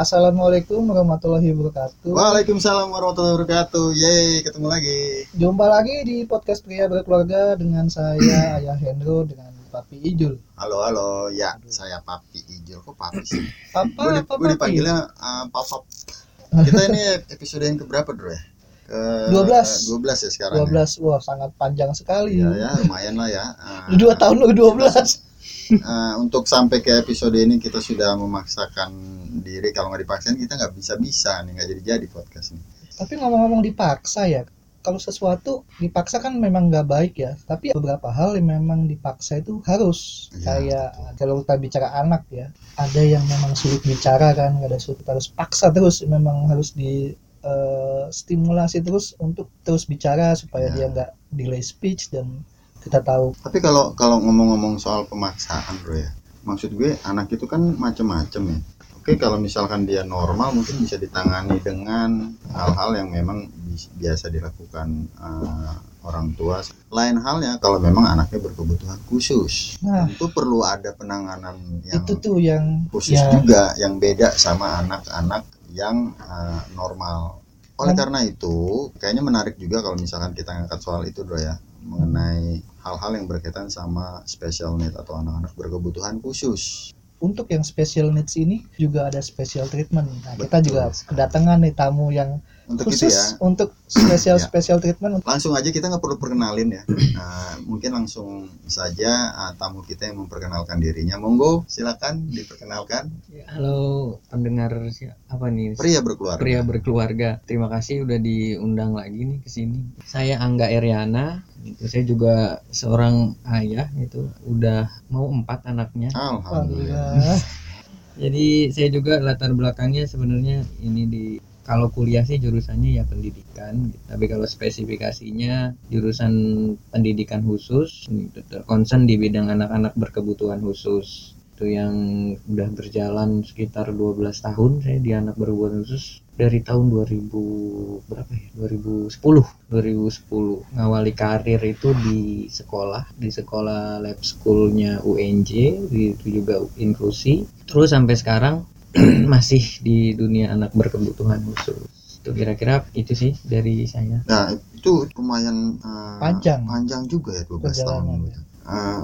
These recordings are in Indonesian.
Assalamualaikum warahmatullahi wabarakatuh. Waalaikumsalam warahmatullahi wabarakatuh. Yeay, ketemu lagi. Jumpa lagi di podcast pria berkeluarga dengan saya Ayah Hendro dengan Papi Ijul. Halo, halo. Ya, saya Papi Ijul. Kok Papi sih? Papa, Gue di, apa gue dipanggilnya uh, Papap. Kita ini episode yang keberapa dulu ya? Ke 12. 12 ya sekarang. 12, wah sangat panjang sekali. Ya, ya, lumayan lah ya. Uh, Dua tahun lu 12. Uh, untuk sampai ke episode ini kita sudah memaksakan diri. Kalau nggak dipaksain kita nggak bisa-bisa nih, nggak jadi-jadi podcast ini. Tapi ngomong-ngomong dipaksa ya, kalau sesuatu dipaksa kan memang nggak baik ya. Tapi beberapa hal yang memang dipaksa itu harus. Iya, Kayak kalau kita bicara anak ya, ada yang memang sulit bicara kan, nggak ada sulit harus paksa terus, memang harus di eh, stimulasi terus untuk terus bicara supaya Iya. dia nggak delay speech dan kita tahu Tapi kalau kalau ngomong-ngomong soal pemaksaan bro ya, maksud gue anak itu kan macem-macem ya. Oke kalau misalkan dia normal mungkin bisa ditangani dengan hal-hal yang memang bi- biasa dilakukan eh, orang tua. Lain halnya kalau memang anaknya berkebutuhan khusus, Nah. tentu perlu ada penanganan yang itu tuh yang khusus ya juga yang beda sama anak-anak yang eh, normal. Oleh Hmm. karena itu, kayaknya menarik juga kalau misalkan kita ngangkat soal itu, Bro ya, mengenai hal-hal yang berkaitan sama special need atau anak-anak berkebutuhan khusus. untuk yang special needs ini juga ada special treatment. Nah, kita Betul juga sekali. kedatangan nih tamu yang Untuk khusus itu ya, untuk special Ya. special treatment. langsung aja kita nggak perlu perkenalin ya. Nah, mungkin langsung saja ah, tamu kita yang memperkenalkan dirinya. Monggo, silakan diperkenalkan. Ya, Halo pendengar apa nih? Pria berkeluarga. Pria berkeluarga. Terima kasih udah diundang lagi nih ke sini. Saya Angga Eriana. Itu saya juga seorang ayah itu udah mau empat anaknya. Alhamdulillah. Jadi saya juga latar belakangnya sebenarnya ini di kalau kuliah sih jurusannya ya pendidikan, tapi kalau spesifikasinya jurusan pendidikan khusus, gitu, concern di bidang anak-anak berkebutuhan khusus. Itu yang udah berjalan sekitar 12 tahun saya di anak berkebutuhan khusus dari tahun 2000 berapa ya? 2010. 2010 ngawali karir itu di sekolah, di sekolah lab schoolnya UNJ, itu juga inklusi. Terus sampai sekarang masih di dunia anak berkebutuhan khusus. Itu kira-kira itu sih dari saya. Nah, itu lumayan eh, Panjang. panjang juga ya 12 tahun. Perjalanan, gitu.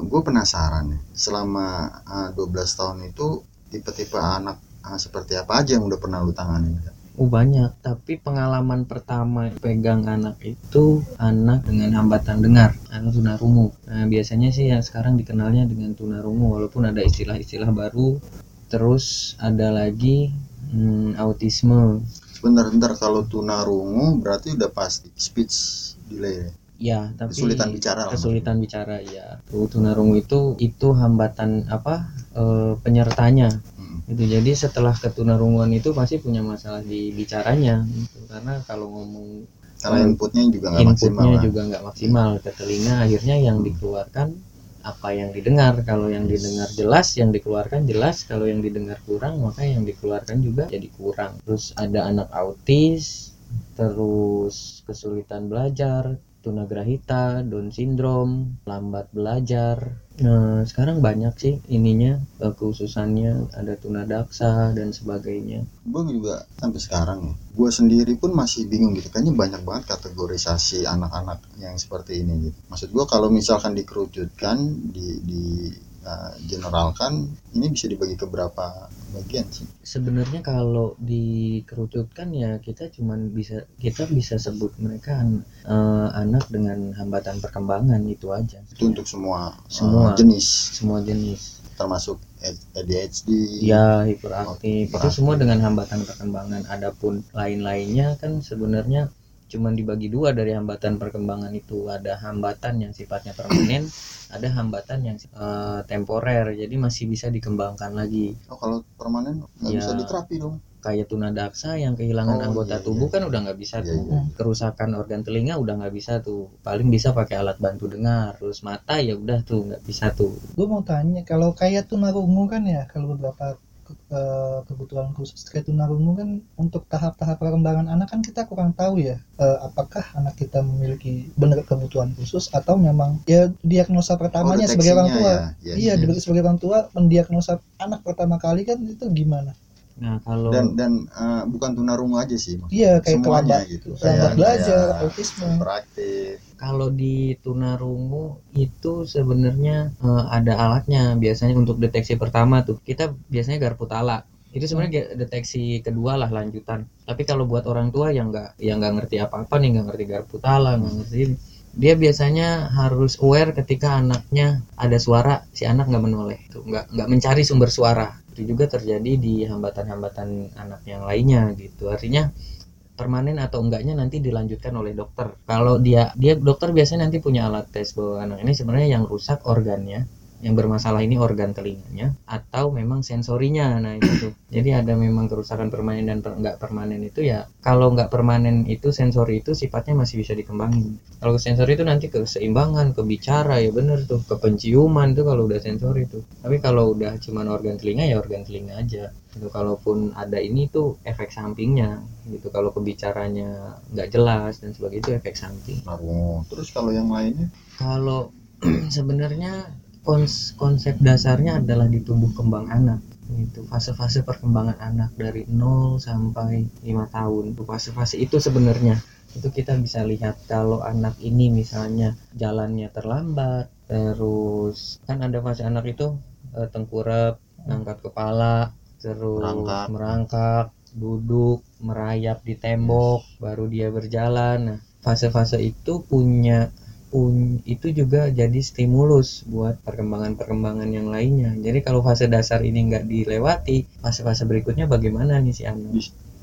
gue penasaran nih, selama eh, 12 tahun itu tipe-tipe anak eh, seperti apa aja yang udah pernah lu tangani? Oh banyak, tapi pengalaman pertama pegang anak itu anak dengan hambatan dengar, anak tunarungu. Nah biasanya sih yang sekarang dikenalnya dengan tunarungu, walaupun ada istilah-istilah baru. Terus ada lagi hmm, autisme. Sebentar-bentar kalau tunarungu berarti udah pasti speech delay. ya? Tapi Kesulitan bicara lah kesulitan bicara ya. Tuh, tunarungu itu itu hambatan apa eh, penyertanya Gitu jadi setelah ketunarunguan itu pasti punya masalah di bicaranya gitu. karena kalau ngomong Karena inputnya juga nggak maksimal. inputnya kan? juga nggak maksimal ke telinga akhirnya yang dikeluarkan apa yang didengar kalau yang didengar jelas yang dikeluarkan jelas kalau yang didengar kurang maka yang dikeluarkan juga jadi kurang terus ada anak autis terus kesulitan belajar tunagrahita Down syndrome lambat belajar. Nah sekarang banyak sih ininya eh, kekhususannya ada tunadaksa dan sebagainya. Gue juga sampai sekarang ya gue sendiri pun masih bingung gitu. Kayaknya banyak banget kategorisasi anak-anak yang seperti ini gitu. Maksud gue kalau misalkan dikerucutkan di di uh, generalkan ini bisa dibagi ke berapa bagian sih? Sebenarnya kalau dikerucutkan ya kita cuman bisa kita bisa sebut mereka an- eh, anak dengan hambatan perkembangan itu aja. Itu untuk semua uh, Semua. jenis. Semua jenis. Termasuk ADHD ya hiperaktif. Itu Hiperaktif. semua dengan hambatan perkembangan. Adapun lain-lainnya kan sebenarnya cuman dibagi dua dari hambatan perkembangan itu. Ada hambatan yang sifatnya permanen ada hambatan yang eh, temporer. Jadi masih bisa dikembangkan lagi. Oh kalau permanen nggak Ya. bisa diterapi dong. Kayak tunadaksa yang kehilangan Oh, anggota iya, tubuh iya. kan udah nggak bisa Iya, tuh. iya. kerusakan organ telinga udah nggak bisa tuh. Paling bisa pakai alat bantu dengar. Terus mata ya udah tuh nggak bisa tuh. Gue mau tanya kalau kayak tunarungu kan ya kalau beberapa eh, kebutuhan khusus tunarungu kan untuk tahap-tahap perkembangan anak kan kita kurang tahu ya eh, apakah anak kita memiliki benar kebutuhan khusus atau memang ya diagnosa pertamanya Oh, sebagai orang tua ya. Yes, iya yes. sebagai orang tua mendiagnosa anak pertama kali kan itu gimana Nah kalau dan dan eh, bukan tunarungu aja sih maksudnya. Iya kayak semuanya terlambat gitu. terlambat belajar kayak autisme. hiperaktif kalau di tunarungu itu sebenarnya eh, ada alatnya biasanya untuk deteksi pertama tuh. Kita biasanya garpu tala. Itu sebenarnya ge- deteksi kedua lah lanjutan. Tapi kalau buat orang tua yang nggak yang nggak ngerti apa apa nih nggak ngerti garpu tala nggak ngerti. Ini, dia biasanya harus aware ketika anaknya ada suara si anak nggak menoleh tuh nggak nggak mencari sumber suara itu juga terjadi di hambatan-hambatan anak yang lainnya gitu artinya permanen atau enggaknya nanti dilanjutkan oleh dokter. Kalau dia dia dokter biasanya nanti punya alat tes bahwa anak ini sebenarnya yang rusak organnya, yang bermasalah ini organ telinganya atau memang sensorinya. Nah itu tuh. Jadi ada memang kerusakan permanen dan per- enggak permanen itu ya. Kalau enggak permanen itu sensori itu sifatnya masih bisa dikembangin. Kalau sensori itu nanti keseimbangan, ke bicara ya bener tuh, ke penciuman tuh kalau udah sensori itu. Tapi kalau udah cuman organ telinga ya organ telinga aja. Gitu. Kalaupun ada ini tuh efek sampingnya gitu. Kalau kebicaranya nggak jelas dan sebagainya itu efek samping. tunarungu terus kalau yang lainnya Kalau sebenarnya kons- konsep dasarnya adalah di tumbuh kembang anak itu fase-fase perkembangan anak dari 0 sampai 5 tahun. Itu fase-fase itu sebenarnya. Itu kita bisa lihat kalau anak ini misalnya jalannya terlambat terus kan ada fase anak itu eh, tengkurap ngangkat kepala terus Merangkak. merangkak duduk merayap di tembok baru dia berjalan. Nah fase-fase itu punya pun itu juga jadi stimulus buat perkembangan-perkembangan yang lainnya. Jadi kalau fase dasar ini nggak dilewati, fase-fase berikutnya bagaimana nih si anak?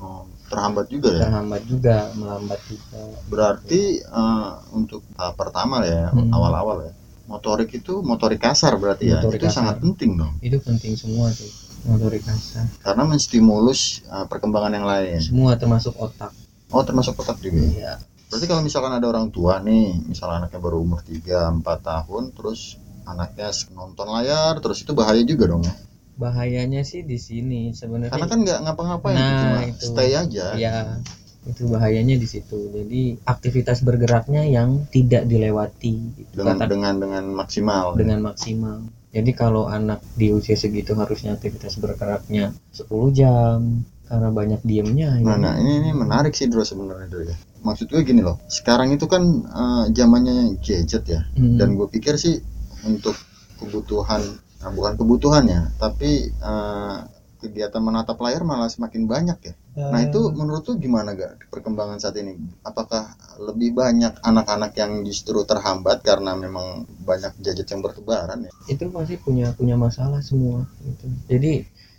Oh, terhambat juga ya Terhambat juga, melambat juga. berarti eh, untuk tahap pertama ya Hmm. awal-awal ya motorik itu motorik kasar berarti ya Motorik itu kasar. sangat penting dong Itu penting semua tuh, motorik kasar. karena menstimulus eh, perkembangan yang lain Semua termasuk otak. oh termasuk otak juga ya? Ya, berarti kalau misalkan ada orang tua nih misalnya anaknya baru umur 3-4 tahun terus anaknya nonton layar terus itu bahaya juga dong ya bahayanya sih di sini sebenarnya. karena kan nggak ngapa-ngapain Nah, cuma itu. stay aja ya itu bahayanya di situ. Jadi aktivitas bergeraknya yang tidak dilewati. Gitu. dengan Kata- dengan dengan maksimal dengan maksimal. Jadi kalau anak di usia segitu harusnya aktivitas bergeraknya 10 jam karena banyak diemnya. Nah, ya. nah ini, ini menarik sih Dro sebenarnya Dro ya. Maksud gue gini loh, sekarang itu kan eh, zamannya gadget ya, Hmm. dan gue pikir sih untuk kebutuhan, nah, bukan kebutuhannya, tapi eh, kegiatan menatap layar malah semakin banyak ya. Nah Eh, itu menurut tuh gimana gak perkembangan saat ini? Apakah lebih banyak anak-anak yang justru terhambat karena memang banyak gadget yang bertebaran ya? itu pasti punya punya masalah semua gitu. Jadi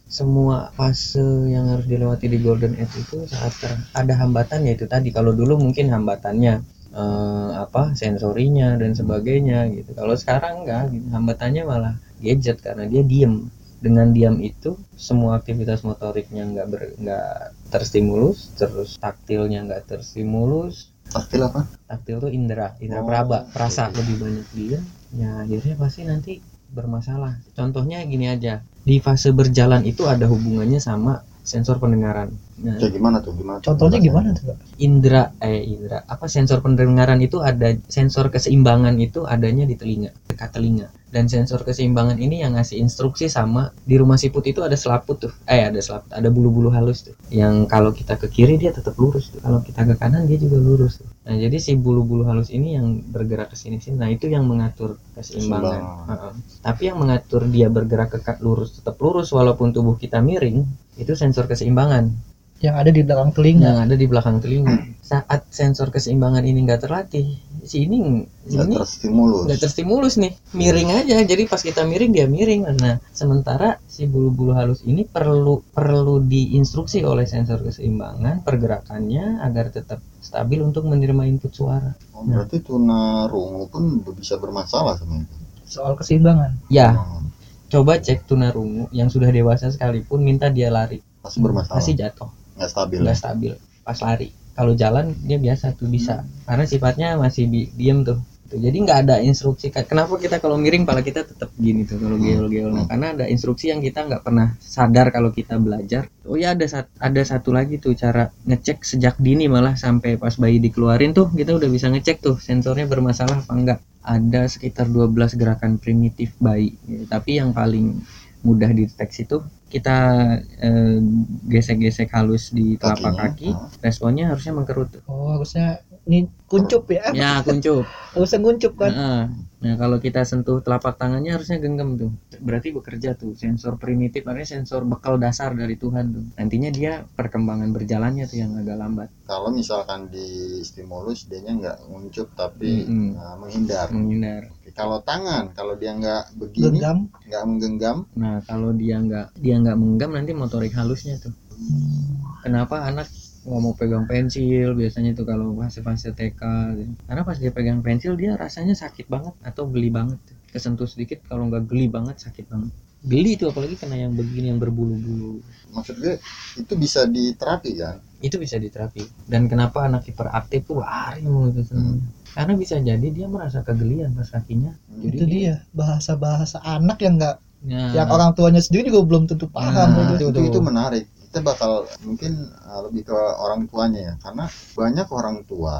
semua fase yang harus dilewati di golden age itu saat ter- ada hambatan ya itu tadi. Kalau dulu mungkin hambatannya eh, apa sensorinya dan sebagainya gitu. Kalau sekarang enggak gitu. hambatannya malah gadget karena dia diem. Dengan diam itu semua aktivitas motoriknya nggak ber nggak terstimulus terus taktilnya nggak terstimulus. Taktil apa? taktil tuh indera indera Oh, peraba perasa lebih banyak dia. Ya akhirnya pasti nanti bermasalah contohnya gini aja di fase berjalan itu ada hubungannya sama sensor pendengaran nah, Kayak gimana tuh? Gimana? contohnya gimana tuh Kak? indera eh indera apa sensor pendengaran itu ada sensor keseimbangan itu adanya di telinga dekat telinga dan sensor keseimbangan ini yang ngasih instruksi sama di rumah siput itu ada selaput tuh. Eh ada selaput ada bulu-bulu halus tuh. Yang kalau kita ke kiri dia tetap lurus tuh. Kalau kita ke kanan dia juga lurus tuh. Nah jadi si bulu-bulu halus ini yang bergerak ke sini sini nah itu yang mengatur keseimbangan. Keseimbangan. Heeh. tapi yang mengatur dia bergerak ke lurus tetap lurus walaupun tubuh kita miring itu sensor keseimbangan yang ada di belakang telinga yang ada di belakang telinga. Saat sensor keseimbangan ini nggak terlatih, si ini Nggak terstimulus. nggak terstimulus nih, miring aja. Jadi pas kita miring dia miring. Nah, sementara si bulu-bulu halus ini perlu perlu diinstruksi oleh sensor keseimbangan pergerakannya agar tetap stabil untuk menerima input suara. Oh, berarti tunarungu pun bisa bermasalah sama itu. soal keseimbangan Ya, Oh, coba cek tunarungu yang sudah dewasa sekalipun minta dia lari, pasti bermasalah. pasti jatuh. Nggak stabil. nggak stabil. Pas lari. Kalau jalan dia biasa tuh bisa. Karena sifatnya masih bi- diem tuh. Tuh, jadi nggak ada instruksi kenapa kita kalau miring pala kita tetap gini tuh kalau geol-geol nah karena ada instruksi yang kita nggak pernah sadar kalau kita belajar. Oh ya ada sat- ada satu lagi tuh cara ngecek sejak dini malah sampai pas bayi dikeluarin tuh kita udah bisa ngecek tuh sensornya bermasalah apa enggak ada sekitar 12 gerakan primitif bayi. Ya, tapi yang paling mudah dideteksi tuh kita eh, gesek-gesek halus di telapak Kakinya, kaki ah. responnya harusnya mengkerut oh harusnya ini kuncup ya ya kuncup harusnya kuncup kan Heeh. Nah, kalau kita sentuh telapak tangannya harusnya genggam tuh. Berarti bekerja tuh sensor primitif, artinya sensor bekal dasar dari Tuhan tuh. Nantinya dia perkembangan berjalannya tuh yang agak lambat, kalau misalkan di stimulus dianya nggak nguncup tapi Mm-mm. uh, menghindar menghindar. Kalau tangan kalau dia nggak begini genggam. nggak menggenggam. Nah, kalau dia nggak dia nggak menggam nanti motorik halusnya tuh. Kenapa anak nggak mau pegang pensil? Biasanya tuh kalau fase-fase TK gitu. karena pas dia pegang pensil dia rasanya sakit banget atau geli banget. Kesentuh sedikit kalau nggak geli banget sakit banget. Geli itu apalagi kena yang begini yang berbulu-bulu. Maksud gue itu bisa diterapi kan itu bisa diterapi. Dan kenapa anak hiperaktif tuh lari mulu tuh senangnya. Karena bisa jadi dia merasa kegelian pas kakinya. Jadi itu dia bahasa-bahasa anak yang nggak Nah, yang orang tuanya sendiri juga belum tentu paham. Nah, gitu. itu, tuh. itu menarik. Kita bakal mungkin uh, lebih ke orang tuanya ya. Karena banyak orang tua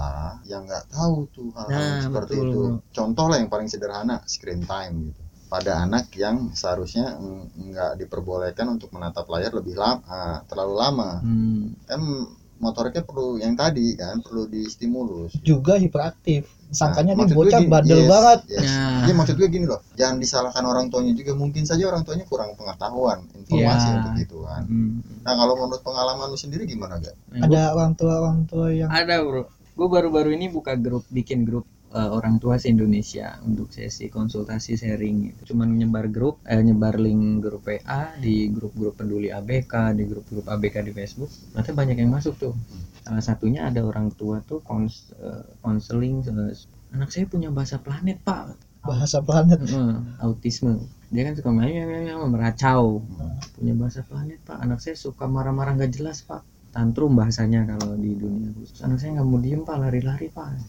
yang nggak tahu tuh hal, Nah, seperti betul, itu. Contoh lah yang paling sederhana screen time gitu. Pada anak yang seharusnya nggak diperbolehkan untuk menatap layar lebih lama terlalu lama. Hmm, kan motoriknya perlu yang tadi kan perlu distimulus juga hiperaktif sangkanya Nah, nih maksud gue bocah gini, bandel yes, banget yes. Nah. Jadi maksud gue gini loh jangan disalahkan orang tuanya juga mungkin saja orang tuanya kurang pengetahuan informasi Ya. untuk itu kan hmm. nah kalau menurut pengalaman lu sendiri gimana gak Nah, ada orang tua orang tua yang Ada bro. Gue baru-baru ini buka grup, bikin grup eh, orang tua se Indonesia untuk sesi konsultasi sharing. Gitu. Cuman nyebar grup, eh, nyebar link grup WA di grup-grup peduli ABK, di grup-grup ABK di Facebook. Nanti banyak yang masuk tuh. Salah satunya ada orang tua tuh kons eh, konseling. eh, anak saya punya bahasa planet pak. bahasa planet Heeh, autisme. Dia kan suka main meracau. Punya bahasa planet pak. Anak saya suka marah-marah nggak jelas pak. Tantrum bahasanya kalau di dunia khusus. Anak saya nggak mau diem pak, lari-lari pak.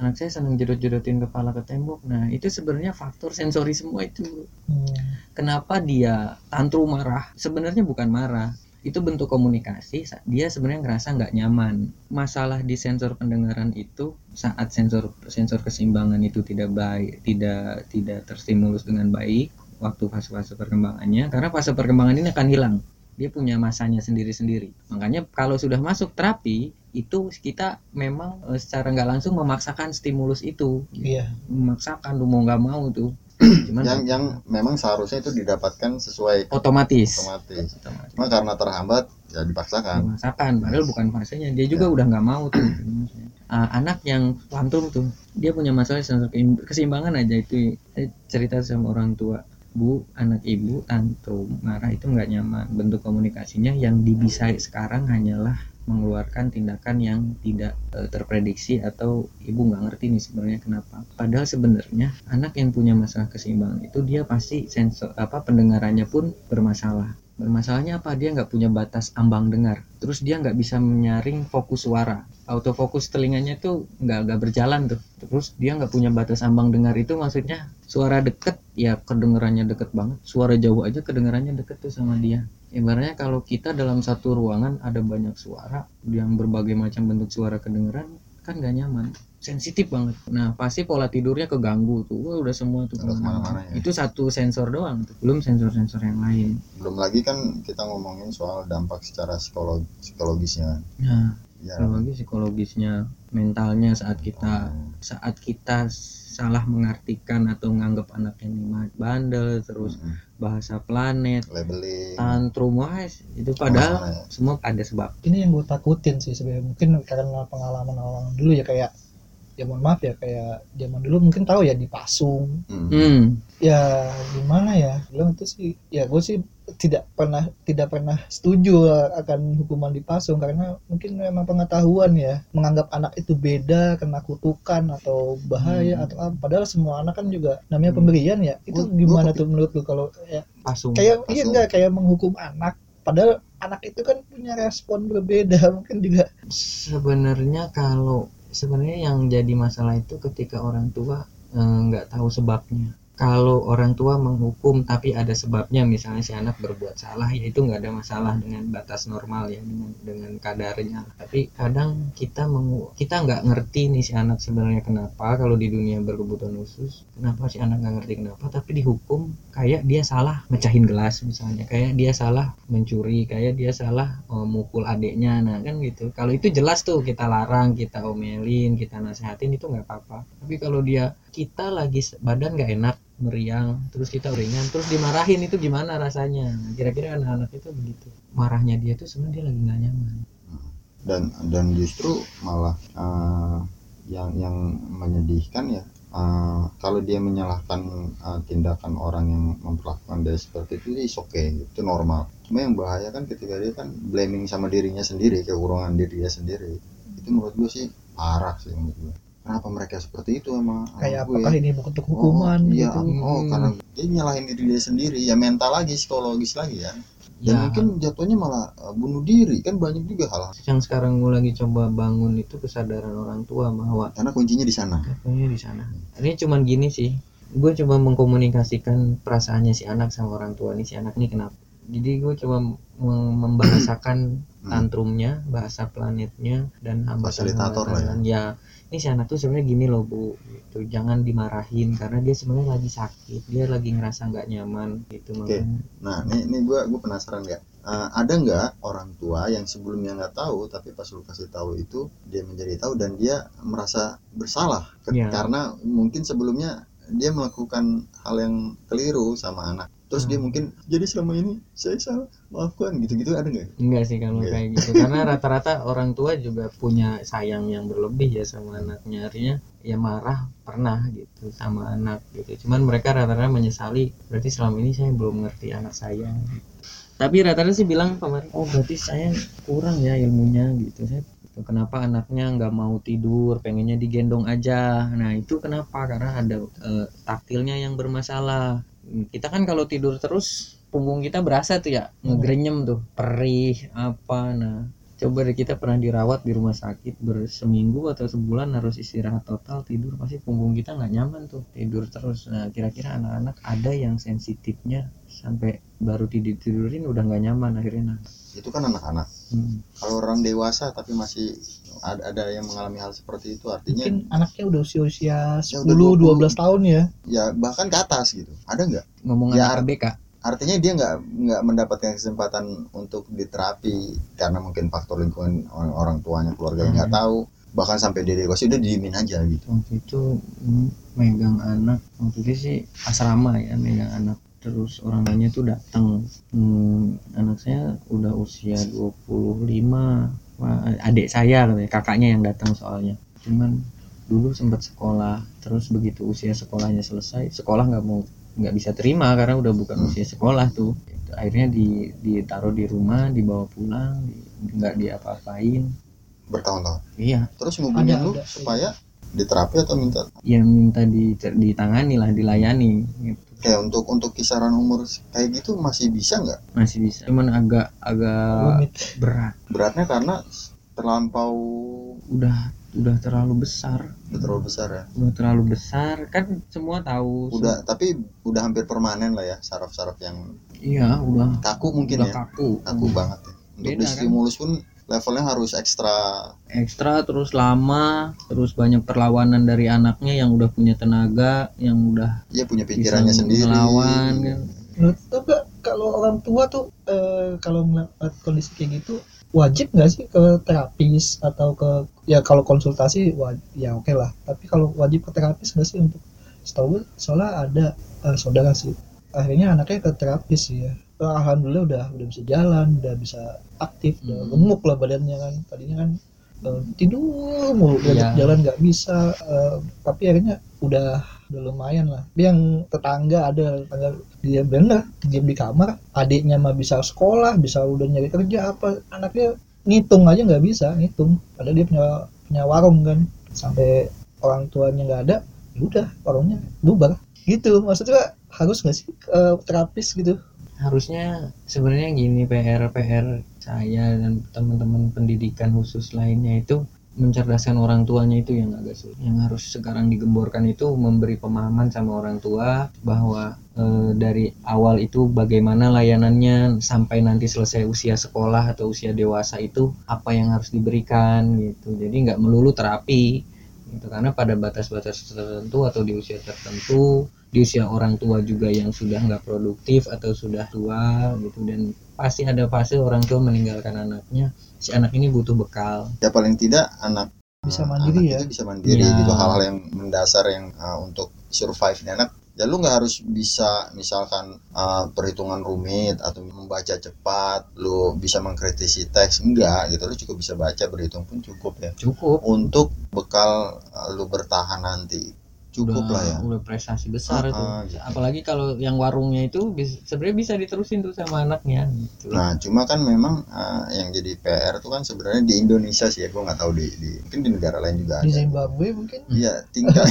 Anak saya senang jedot-jedotin kepala ke tembok. Nah itu sebenarnya faktor sensori semua itu. Hmm. Kenapa dia tantrum marah? Sebenarnya bukan marah. Itu bentuk komunikasi. Dia sebenarnya ngerasa nggak nyaman. Masalah di sensor pendengaran itu saat sensor sensor keseimbangan itu tidak baik, tidak tidak terstimulus dengan baik waktu fase-fase perkembangannya. Karena fase perkembangan ini akan hilang. Dia punya masanya sendiri-sendiri. Makanya kalau sudah masuk terapi itu kita memang eh, secara nggak langsung memaksakan stimulus itu, iya memaksakan lu mau nggak mau tuh. Cuman yang yang memang seharusnya itu didapatkan sesuai otomatis. otomatis Otomatis. cuma karena terhambat ya dipaksakan Memaksakan, padahal bukan fasenya. Dia juga udah nggak mau tuh. Ah, anak yang tantrum tuh, dia punya masalah keseimbangan aja itu eh, cerita sama orang tua. Bu, anak ibu tantrum, marah itu nggak nyaman. Bentuk komunikasinya yang dibisai sekarang hanyalah mengeluarkan tindakan yang tidak eh, terprediksi atau ibu nggak ngerti nih sebenarnya kenapa. Padahal sebenarnya anak yang punya masalah keseimbangan itu dia pasti sensor apa pendengarannya pun bermasalah. Bermasalahnya apa? Dia nggak punya batas ambang dengar. Terus dia nggak bisa menyaring fokus suara. Autofokus telinganya tuh nggak nggak berjalan tuh. Terus dia nggak punya batas ambang dengar itu maksudnya suara deket ya kedengarannya deket banget. Suara jauh aja kedengarannya deket tuh sama dia. Ibaratnya kalau kita dalam satu ruangan ada banyak suara yang berbagai macam bentuk suara kedengeran kan nggak nyaman sensitif banget nah pasti pola tidurnya keganggu tuh Wah, udah semua tuh Udah ke mana-mana ya. itu satu sensor doang tuh belum sensor-sensor yang lain belum lagi kan kita ngomongin soal dampak secara psikolog psikologisnya nah psikologi psikologisnya mentalnya saat kita saat kita salah mengartikan atau menganggap anak ini bandel terus Mm-mm. bahasa planet labeling tantrum wah itu padahal ya. semua ada sebab ini yang gue takutin sih sebenarnya mungkin karena pengalaman orang dulu ya kayak ya mohon maaf ya kayak zaman dulu mungkin tahu ya dipasung Mm. hmm. ya gimana ya bilang itu sih ya gue sih tidak pernah tidak pernah setuju akan hukuman dipasung karena mungkin memang pengetahuan ya menganggap anak itu beda kena kutukan atau bahaya Hmm. atau apa padahal semua anak kan juga namanya Hmm. pemberian ya itu Gua- gua gimana kepi- tuh menurut lu kalau ya, pasung kayak iya Pasung. enggak kayak menghukum anak padahal anak itu kan punya respon berbeda mungkin juga sebenarnya kalau sebenarnya yang jadi masalah itu ketika orang tua eh, nggak tahu sebabnya kalau orang tua menghukum tapi ada sebabnya misalnya si anak berbuat salah ya itu nggak ada masalah dengan batas normal ya dengan dengan kadarnya. Tapi kadang kita mengu kita nggak ngerti nih si anak sebenarnya kenapa kalau di dunia berkebutuhan khusus. Kenapa si anak nggak ngerti kenapa? Tapi dihukum kayak dia salah mecahin gelas misalnya kayak dia salah mencuri kayak dia salah uh, mukul adiknya. Nah kan gitu. Kalau itu jelas tuh kita larang kita omelin kita nasehatin itu nggak apa-apa. Tapi kalau dia kita lagi badan nggak enak meriang terus kita uringan terus dimarahin itu gimana rasanya? Kira-kira anak-anak itu begitu. Marahnya dia tuh sebenarnya dia lagi nggak nyaman. Dan dan justru malah eh, yang yang menyedihkan ya eh, kalau dia menyalahkan eh, tindakan orang yang memperlakukan dia seperti itu is okay itu normal. Cuma yang bahaya kan ketika dia kan blaming sama dirinya sendiri kekurangan dirinya sendiri. Itu menurut gue sih parah sih menurut gue kenapa mereka seperti itu emang? Kayak gue. apakah ini bentuk hukuman oh, iya, gitu? Oh Hmm. karena dia nyalahin diri dia sendiri ya mental lagi psikologis lagi ya. Dan ya. mungkin jatuhnya malah uh, bunuh diri. Kan banyak juga hal. Yang sekarang gue lagi coba bangun itu kesadaran orang tua bahwa karena kuncinya di sana. Katanya di sana. Ini cuman gini sih. Gue coba mengkomunikasikan perasaannya si anak sama orang tua nih. Si anak nih kenapa. Jadi gue coba mem- membahasakan tantrumnya, bahasa planetnya dan Fasilitator lah ya. Ya, ini si anak tuh sebenarnya gini loh bu, gitu. Jangan dimarahin karena dia sebenarnya lagi sakit, dia lagi ngerasa nggak nyaman gitu Oke. makanya. nah ini ini gue gue penasaran nggak Uh, ada nggak orang tua yang sebelumnya nggak tahu tapi pas lu kasih tahu itu dia menjadi tahu dan dia merasa bersalah Iya. karena mungkin sebelumnya dia melakukan hal yang keliru sama anak terus dia Hmm. mungkin jadi selama ini saya salah maafkan gitu-gitu ada nggak? Enggak sih kalau kayak gitu. Karena rata-rata orang tua juga punya sayang yang berlebih ya sama anaknya. Artinya ya marah pernah gitu sama anak gitu. Cuman mereka rata-rata menyesali berarti selama ini saya belum ngerti anak saya. Gitu. tapi rata-rata sih bilang kemarin oh berarti saya kurang ya ilmunya gitu. Saya kenapa anaknya nggak mau tidur? Pengennya digendong aja. Nah itu kenapa? Karena ada eh, taktilnya yang bermasalah kita kan kalau tidur terus punggung kita berasa tuh ya ngegrenyem tuh perih apa nah coba deh kita pernah dirawat di rumah sakit berseminggu atau sebulan harus istirahat total tidur pasti punggung kita nggak nyaman tuh tidur terus. Nah kira-kira anak-anak ada yang sensitifnya sampai baru tidur tidurin udah nggak nyaman akhirnya nangis itu kan anak-anak. Hmm. kalau orang dewasa tapi masih ada, ada yang mengalami hal seperti itu artinya mungkin anaknya udah usia-usia Ya 10 udah 12 tahun ya. Ya bahkan ke atas gitu. Ada nggak? Ngomong Ya, anak ABK artinya dia nggak nggak mendapatkan kesempatan untuk diterapi karena mungkin faktor lingkungan orang, orang tuanya keluarga yang nggak Hmm. tahu. Bahkan sampai dia dewasa udah diemin aja gitu. Waktu itu hmm, megang anak. Waktu itu sih asrama ya megang anak. Terus orang tuanya tuh datang hmm, anak saya udah usia 25 Wah, adik saya katanya kakaknya yang datang soalnya. Cuman dulu sempat sekolah. Terus begitu usia sekolahnya selesai sekolah nggak mau nggak bisa terima karena udah bukan usia sekolah tuh. Akhirnya di ditaruh di rumah dibawa pulang di- nggak diapa-apain. Bertahun-tahun? Iya. Terus ngubungin Ada, lu ada. supaya diterapi atau minta? Yang minta di, ditangani lah dilayani gitu. Kayak untuk untuk kisaran umur kayak gitu masih bisa nggak? Masih bisa cuman agak agak berat. Beratnya karena terlampau udah udah terlalu besar. Udah terlalu besar ya? Udah terlalu besar. Kan semua tahu udah tapi udah hampir permanen lah ya saraf-saraf yang iya udah. kaku mungkin udah ya? kaku. Kaku banget ya. Untuk Beda, kan? stimulus pun levelnya harus ekstra. Ekstra terus lama terus banyak perlawanan dari anaknya yang udah punya tenaga yang udah dia punya bisa pikirannya sendiri. melawan kan. Menurut kalau orang tua tuh eh, kalau melihat kondisi kayak gitu wajib nggak sih ke terapis atau ke ya kalau konsultasi wa- ya oke lah tapi kalau wajib ke terapis nggak sih untuk setahu gue soalnya ada eh, saudara sih akhirnya anaknya ke terapis sih ya Eh, alhamdulillah udah udah bisa jalan udah bisa aktif udah Hmm. gemuk lah badannya kan tadinya kan eh, tidur mulu diajak Iya. jalan nggak bisa eh, tapi akhirnya udah udah lumayan lah. Tapi yang tetangga ada tetangga dia bener diam di kamar. Adiknya mah bisa sekolah bisa udah nyari kerja apa. Anaknya ngitung aja nggak bisa ngitung. Padahal dia punya punya warung kan. Sampai orang tuanya nggak ada ya udah warungnya bubar. Gitu maksudnya harus nggak sih eh, terapis gitu? Harusnya sebenarnya gini PR PR saya dan teman-teman pendidikan khusus lainnya itu mencerdaskan orang tuanya itu yang agak sulit. Yang harus sekarang digemborkan itu memberi pemahaman sama orang tua bahwa e, dari awal itu bagaimana layanannya sampai nanti selesai usia sekolah atau usia dewasa itu apa yang harus diberikan gitu. Jadi nggak melulu terapi gitu. Karena pada batas-batas tertentu atau di usia tertentu di usia orang tua juga yang sudah nggak produktif atau sudah tua gitu. Dan pasti ada fase orang tua meninggalkan anaknya si anak ini butuh bekal. Ya paling tidak anak Bisa uh, mandiri anak ya. itu bisa mandiri Ya. gitu hal-hal yang mendasar yang uh, untuk survive anak ya lu nggak harus bisa misalkan uh, perhitungan rumit atau membaca cepat lu bisa mengkritisi teks enggak gitu. Lu cukup bisa baca berhitung pun cukup ya. Cukup. Untuk bekal uh, lu bertahan nanti cukup udah, lah ya udah prestasi besar Ah, tuh ah, gitu. apalagi kalau yang warungnya itu sebenarnya bisa diterusin tuh sama anaknya gitu Nah, cuma kan memang uh, yang jadi PR tuh kan sebenarnya di Indonesia sih ya, gue nggak tahu di, di mungkin di negara lain juga Di ada. Zimbabwe mungkin. Iya, tingkat.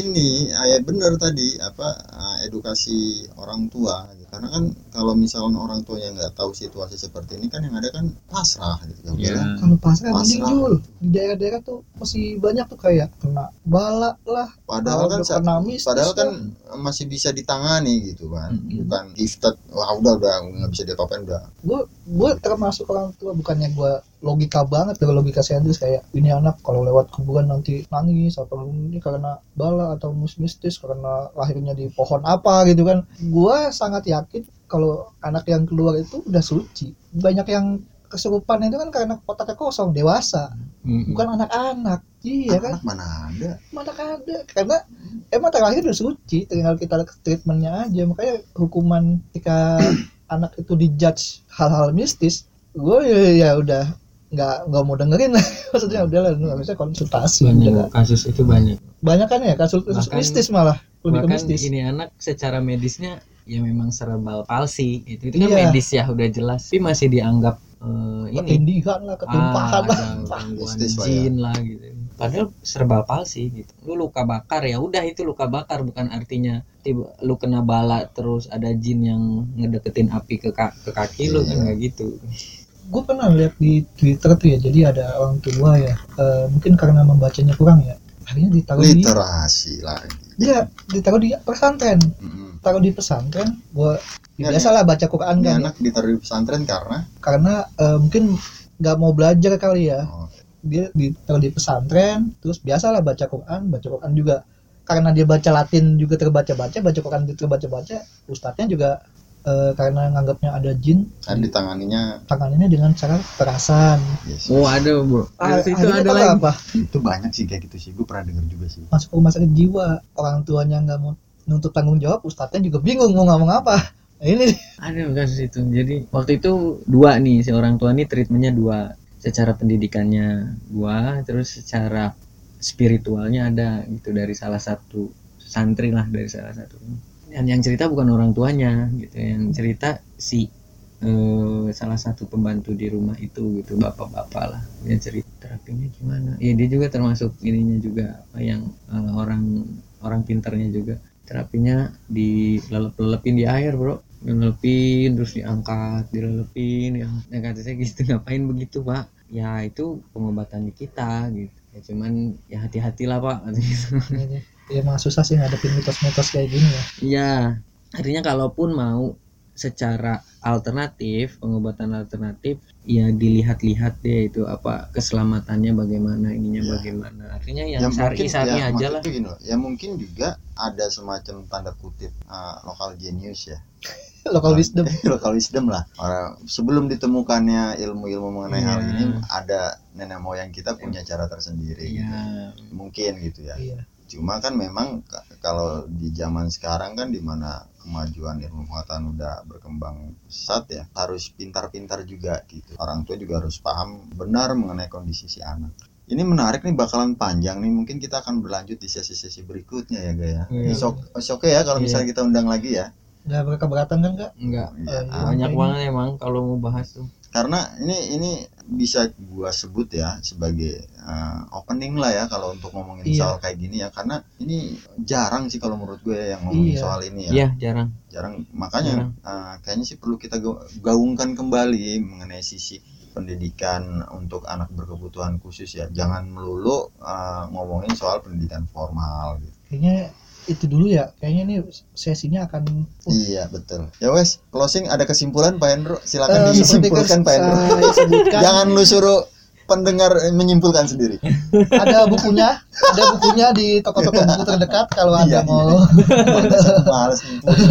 ini ayat bener tadi apa uh, edukasi orang tua gitu. Karena kan kalau misalnya orang tuanya nggak tahu situasi seperti ini kan yang ada kan pasrah gitu kan Iya. Kalau mending Pasrah. Jul. Di daerah-daerah tuh masih banyak tuh kayak kena bala lah, padahal kan udah sa- kena mistis padahal kan lah. masih bisa ditangani gitu kan Mm-mm. bukan gifted wah udah udah nggak bisa diapa-apain udah gue gue termasuk orang tua bukannya gue logika banget kalau logika saintis kayak ini anak kalau lewat kuburan nanti nangis atau ini karena bala atau mus mistis karena lahirnya di pohon apa gitu kan. Gue sangat yakin kalau anak yang keluar itu udah suci. Banyak yang kesurupan itu kan karena otaknya kosong dewasa. Mm-mm. bukan anak-anak. Iya kan? Anak mana ada? Mana ada? Karena emang terakhir udah suci tinggal kita treatmentnya aja. Makanya hukuman ketika anak itu dijudge hal-hal mistis gue ya, ya udah nggak nggak mau dengerin maksudnya udah lah harusnya konsultasi banyak udah. kasus itu banyak. Banyak kan ya kasus Bahkan- mistis malah lebih ke bahkan mistis. ini anak secara medisnya ya memang cerebral palsy itu itu kan Iya. medis ya udah jelas. Tapi masih dianggap eh, ini. Ketindihan lah ketumpahan ah, lah. Mistis ya. jin lah gitu. Padahal cerebral palsy gitu. Lu luka bakar ya udah itu luka bakar. Bukan artinya tiba lu kena bala terus ada jin yang ngedeketin api ke, ka- ke kaki lu kan Iya. nggak gitu gue pernah lihat di Twitter tuh ya jadi ada orang tua ya eh, mungkin karena membacanya kurang ya akhirnya ditaruh di literasi lagi. Dia ditaruh di pesantren. Mm-mm. taruh di pesantren gue Ya, biasalah baca Quran kan. ya. anak ditaruh di pesantren karena? Karena eh, mungkin nggak mau belajar kali ya. Oh, dia ditaruh di pesantren terus biasalah baca Quran baca Quran juga. Karena dia baca Latin juga terbaca-baca baca Quran juga terbaca-baca ustadznya juga eh, karena nganggapnya ada jin kan ditanganinya. tangannya dengan cara kekerasan. Yes. oh ada bro Terus itu akhirnya ada lagi. apa? Itu banyak sih kayak gitu sih. Gue pernah denger juga sih. Masuk rumah sakit jiwa orang tuanya nggak mau nuntut tanggung jawab ustadznya juga bingung mau ngomong apa. Nah, ini. Ada kasus itu. Jadi waktu itu dua nih si orang tua ini treatmentnya dua. Secara pendidikannya dua terus secara spiritualnya ada gitu dari salah satu santri lah dari salah satu dan yang cerita bukan orang tuanya gitu. Yang cerita si eh, salah satu pembantu di rumah itu gitu. Bapak-bapak lah. Dia cerita terapinya gimana? Ya dia juga termasuk ininya juga apa yang eh, orang orang pintarnya juga. Terapinya dilelep-lelepin di air bro. Dilelepin terus diangkat dilelepin ya nah, kata saya gitu. Ngapain begitu pak? Ya itu pengobatan kita gitu. Ya cuman ya hati-hatilah pak. Gitu. ya emang susah sih ngadepin mitos-mitos kayak gini ya Iya, artinya kalaupun mau secara alternatif, pengobatan alternatif, ya dilihat-lihat deh itu apa keselamatannya bagaimana, ininya Iya. bagaimana. Artinya yang Ya syari-syari ya, aja lah. gini loh, ya mungkin juga ada semacam tanda kutip uh, lokal genius ya local wisdom lokal wisdom lah Orang, sebelum ditemukannya ilmu-ilmu mengenai hal Iya. ini ada nenek moyang kita punya cara tersendiri gitu. Iya. mungkin gitu ya iya cuma kan memang ka- kalau di zaman sekarang kan di mana kemajuan ilmu pengetahuan udah berkembang pesat ya harus pintar-pintar juga gitu orang tua juga harus paham benar mengenai kondisi si anak ini menarik nih bakalan panjang nih mungkin kita akan berlanjut di sesi-sesi berikutnya ya Gaya Iya. It's ok- it's oke ya kalau Iya. misalnya kita undang lagi ya nggak berkeberatan kan kak Enggak. Ya, Eh, ah, Banyak banget emang kalau mau bahas tuh. Karena ini ini bisa gua sebut ya sebagai uh, opening lah ya kalau untuk ngomongin Iya. soal kayak gini ya karena ini jarang sih kalau menurut gue yang ngomongin Iya. soal ini ya Iya, jarang. jarang makanya uh, kayaknya sih perlu kita ga- gaungkan kembali mengenai sisi pendidikan untuk anak berkebutuhan khusus ya jangan melulu uh, ngomongin soal pendidikan formal gitu. kayaknya itu dulu ya kayaknya ini sesinya akan Iya betul. Ya wes closing ada kesimpulan Pak Hendro silakan seperti disimpulkan Pak Hendro. Jangan lu suruh pendengar menyimpulkan sendiri. ada bukunya ada bukunya di toko-toko buku terdekat kalau anda Iya, mau Males nyimpulin.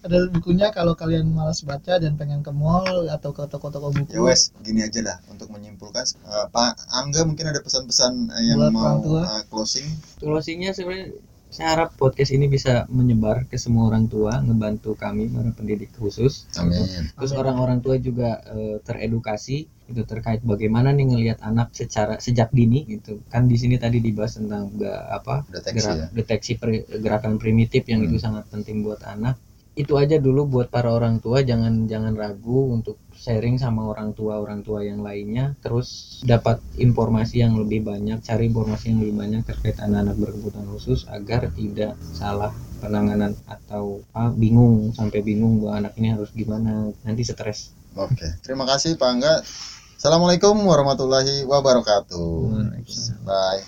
ada bukunya kalau kalian malas baca dan pengen ke mall atau ke toko-toko buku Ya wes gini aja dah menyimpulkan eh, Pak Angga mungkin ada pesan-pesan eh, yang Buat mau eh, closing. closingnya sebenarnya saya harap podcast ini bisa menyebar ke semua orang tua ngebantu kami para pendidik khusus Amin. terus orang-orang tua juga eh, teredukasi itu terkait bagaimana nih ngelihat anak secara sejak dini gitu kan di sini tadi dibahas tentang ga- apa Deteksi gerak- ya. deteksi pri- gerakan primitif yang Hmm. itu sangat penting buat anak itu aja dulu buat para orang tua jangan jangan ragu untuk sharing sama orang tua orang tua yang lainnya terus dapat informasi yang lebih banyak cari informasi yang lebih banyak terkait anak-anak berkebutuhan khusus agar tidak salah penanganan atau ah, bingung sampai bingung bahwa anak ini harus gimana nanti stres Oke. Terima kasih Pak Angga. Assalamualaikum warahmatullahi wabarakatuh. Bye.